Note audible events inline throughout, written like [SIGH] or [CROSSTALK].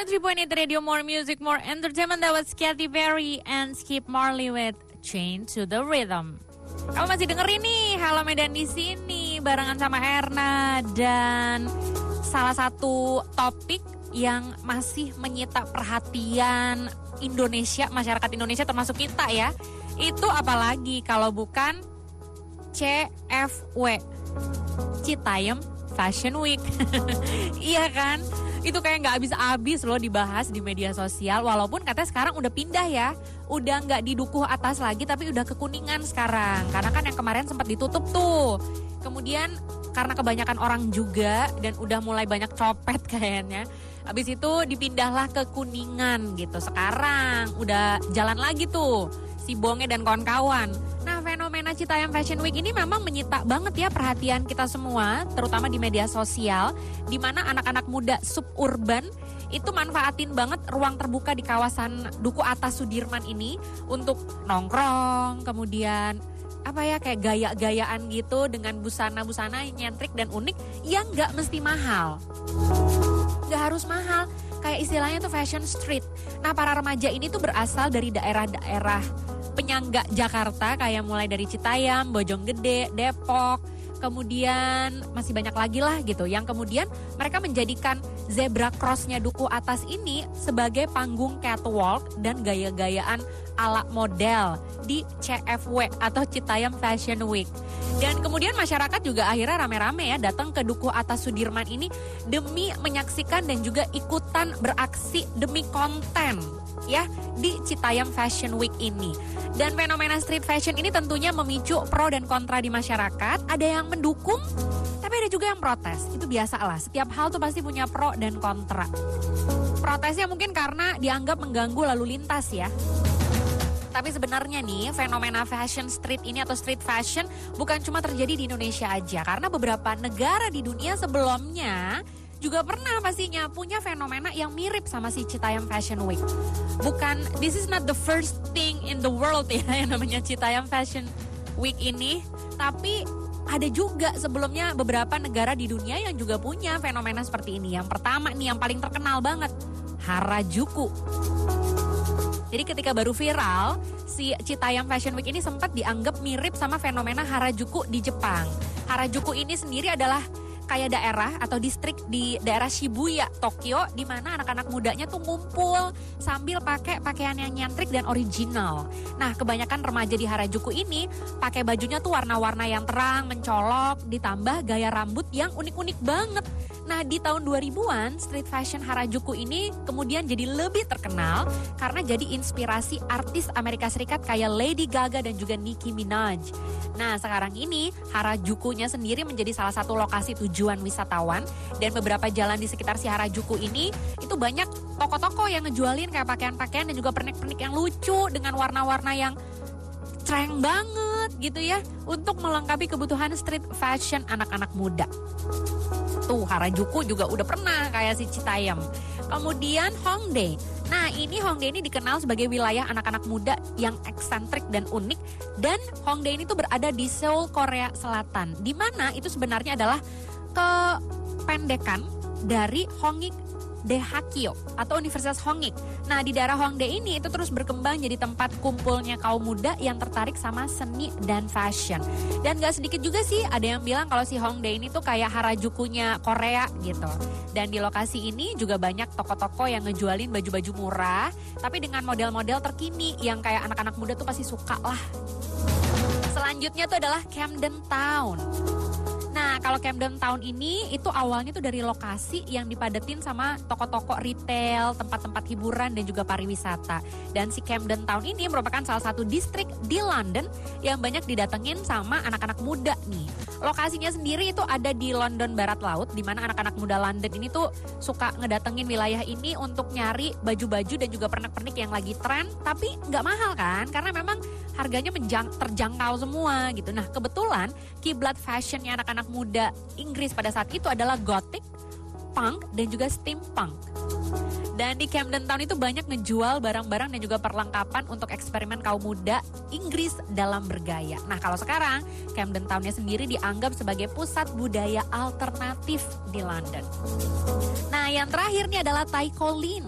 103.8 Radio More Music More Entertainment That was Katy Perry and Skip Marley with Chain to the Rhythm Kamu masih dengerin nih Halo Medan di sini barengan sama Erna dan salah satu topik yang masih menyita perhatian Indonesia, masyarakat Indonesia termasuk kita ya. Itu apalagi kalau bukan CFW. Citayam Fashion Week. [LAUGHS] iya kan? Itu kayak nggak habis-habis loh dibahas di media sosial walaupun katanya sekarang udah pindah ya. Udah nggak di dukuh atas lagi tapi udah ke kuningan sekarang. Karena kan yang kemarin sempat ditutup tuh. Kemudian karena kebanyakan orang juga dan udah mulai banyak copet [LAUGHS] kayaknya habis itu dipindahlah ke kuningan gitu. Sekarang udah jalan lagi tuh si Bonge dan kawan-kawan Fenomena Citayam Fashion Week ini memang menyita banget ya perhatian kita semua, terutama di media sosial, di mana anak-anak muda suburban itu manfaatin banget ruang terbuka di kawasan Duku Atas Sudirman ini untuk nongkrong, kemudian apa ya kayak gaya-gayaan gitu dengan busana-busana nyentrik dan unik yang nggak mesti mahal. Nggak harus mahal, kayak istilahnya tuh fashion street. Nah, para remaja ini tuh berasal dari daerah-daerah penyangga Jakarta kayak mulai dari Citayam, Bojonggede, Depok, kemudian masih banyak lagi lah gitu. Yang kemudian mereka menjadikan zebra crossnya duku atas ini sebagai panggung catwalk dan gaya-gayaan ala model di CFW atau Citayam Fashion Week. Dan kemudian masyarakat juga akhirnya rame-rame ya datang ke Duku Atas Sudirman ini demi menyaksikan dan juga ikutan beraksi demi konten ya di Citayam Fashion Week ini. Dan fenomena street fashion ini tentunya memicu pro dan kontra di masyarakat. Ada yang mendukung, tapi ada juga yang protes. Itu biasa lah. Setiap hal tuh pasti punya pro dan kontra. Protesnya mungkin karena dianggap mengganggu lalu lintas ya. Tapi sebenarnya nih fenomena fashion street ini atau street fashion bukan cuma terjadi di Indonesia aja karena beberapa negara di dunia sebelumnya juga pernah pastinya punya fenomena yang mirip sama si Citayam Fashion Week. Bukan this is not the first thing in the world ya [LAUGHS] yang namanya Citayam Fashion Week ini, tapi ada juga sebelumnya beberapa negara di dunia yang juga punya fenomena seperti ini. Yang pertama nih yang paling terkenal banget, Harajuku. Jadi ketika baru viral, si Citayam Fashion Week ini sempat dianggap mirip sama fenomena Harajuku di Jepang. Harajuku ini sendiri adalah kayak daerah atau distrik di daerah Shibuya, Tokyo, di mana anak-anak mudanya tuh ngumpul sambil pakai pakaian yang nyentrik dan original. Nah, kebanyakan remaja di Harajuku ini pakai bajunya tuh warna-warna yang terang, mencolok, ditambah gaya rambut yang unik-unik banget. Nah, di tahun 2000-an, street fashion Harajuku ini kemudian jadi lebih terkenal karena jadi inspirasi artis Amerika Serikat kayak Lady Gaga dan juga Nicki Minaj. Nah, sekarang ini Harajukunya sendiri menjadi salah satu lokasi tujuan wisatawan dan beberapa jalan di sekitar si Harajuku ini itu banyak toko-toko yang ngejualin kayak pakaian-pakaian dan juga pernik-pernik yang lucu dengan warna-warna yang trend banget gitu ya untuk melengkapi kebutuhan street fashion anak-anak muda tuh Harajuku juga udah pernah kayak si Citayam. Kemudian Hongdae. Nah ini Hongdae ini dikenal sebagai wilayah anak-anak muda yang eksentrik dan unik. Dan Hongdae ini tuh berada di Seoul, Korea Selatan. Di mana itu sebenarnya adalah kependekan dari Hongik Dehakyo atau Universitas Hongik. Nah di daerah Hongdae ini itu terus berkembang jadi tempat kumpulnya kaum muda yang tertarik sama seni dan fashion. Dan gak sedikit juga sih ada yang bilang kalau si Hongdae ini tuh kayak Harajukunya Korea gitu. Dan di lokasi ini juga banyak toko-toko yang ngejualin baju-baju murah tapi dengan model-model terkini yang kayak anak-anak muda tuh pasti suka lah. Selanjutnya tuh adalah Camden Town. Nah, kalau Camden Town ini itu awalnya tuh dari lokasi yang dipadetin sama toko-toko retail, tempat-tempat hiburan dan juga pariwisata. Dan si Camden Town ini merupakan salah satu distrik di London yang banyak didatengin sama anak-anak muda nih. Lokasinya sendiri itu ada di London Barat Laut, di mana anak-anak muda London ini tuh suka ngedatengin wilayah ini untuk nyari baju-baju dan juga pernak-pernik yang lagi tren, tapi nggak mahal kan? Karena memang harganya terjangkau semua gitu. Nah, kebetulan kiblat fashionnya anak-anak muda Inggris pada saat itu adalah gothic, punk, dan juga steampunk. Dan di Camden Town itu banyak ngejual barang-barang dan juga perlengkapan untuk eksperimen kaum muda Inggris dalam bergaya. Nah kalau sekarang Camden Townnya sendiri dianggap sebagai pusat budaya alternatif di London. Nah yang terakhir nih adalah Taiko Lin.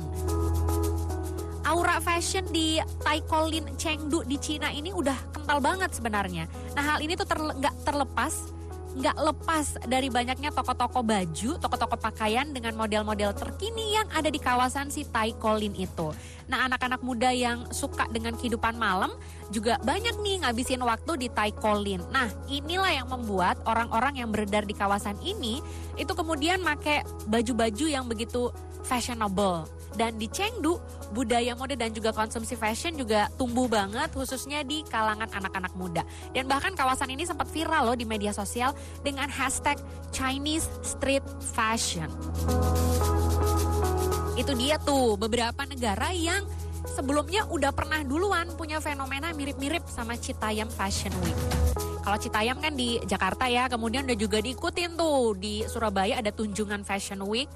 Aura fashion di Taiko Lin Chengdu di Cina ini udah kental banget sebenarnya. Nah hal ini tuh nggak ter, terlepas nggak lepas dari banyaknya toko-toko baju, toko-toko pakaian dengan model-model terkini yang ada di kawasan si Tai Kolin itu. Nah anak-anak muda yang suka dengan kehidupan malam juga banyak nih ngabisin waktu di Tai Kolin. Nah inilah yang membuat orang-orang yang beredar di kawasan ini itu kemudian make baju-baju yang begitu fashionable dan di Chengdu, budaya mode dan juga konsumsi fashion juga tumbuh banget khususnya di kalangan anak-anak muda. Dan bahkan kawasan ini sempat viral loh di media sosial dengan hashtag Chinese Street Fashion. Itu dia tuh beberapa negara yang sebelumnya udah pernah duluan punya fenomena mirip-mirip sama Citayam Fashion Week. Kalau Citayam kan di Jakarta ya, kemudian udah juga diikutin tuh. Di Surabaya ada Tunjungan Fashion Week.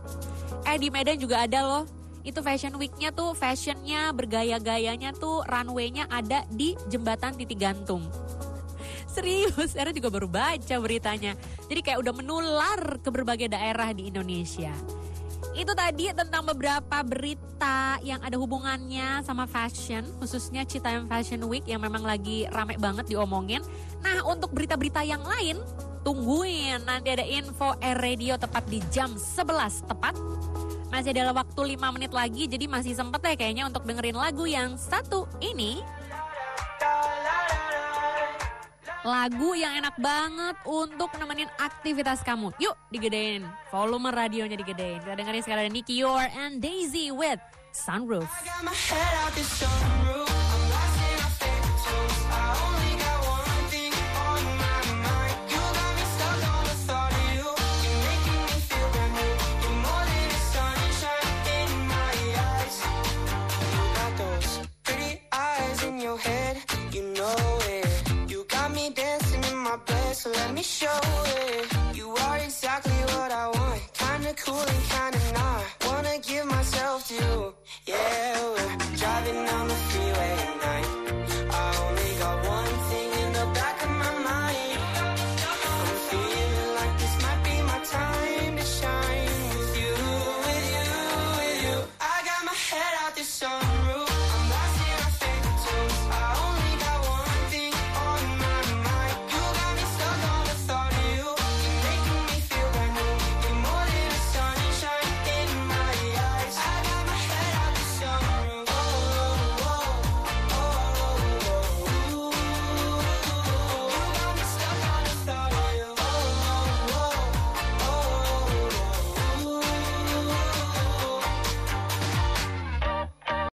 Eh di Medan juga ada loh. Itu fashion weeknya tuh fashionnya bergaya-gayanya tuh runwaynya ada di jembatan titik gantung. [LAUGHS] Serius Era juga baru baca beritanya. Jadi kayak udah menular ke berbagai daerah di Indonesia itu tadi tentang beberapa berita yang ada hubungannya sama fashion, khususnya Citayam Fashion Week yang memang lagi rame banget diomongin. Nah, untuk berita-berita yang lain, tungguin nanti ada info Air Radio tepat di jam 11 tepat masih ada waktu 5 menit lagi, jadi masih sempet ya kayaknya untuk dengerin lagu yang satu ini. Lagu yang enak banget untuk nemenin aktivitas kamu. Yuk digedein, volume radionya digedein. Kita dengerin sekarang Nicky Yor and Daisy with Sunroof. so let me show it. You are exactly what I want. Kinda cool and kinda not. Wanna give myself to you. Yeah, we're driving on the freeway at night. I only got one thing in the back of my mind. I'm feeling like this might be my time to shine. With you, with you, with you. I got my head out this song.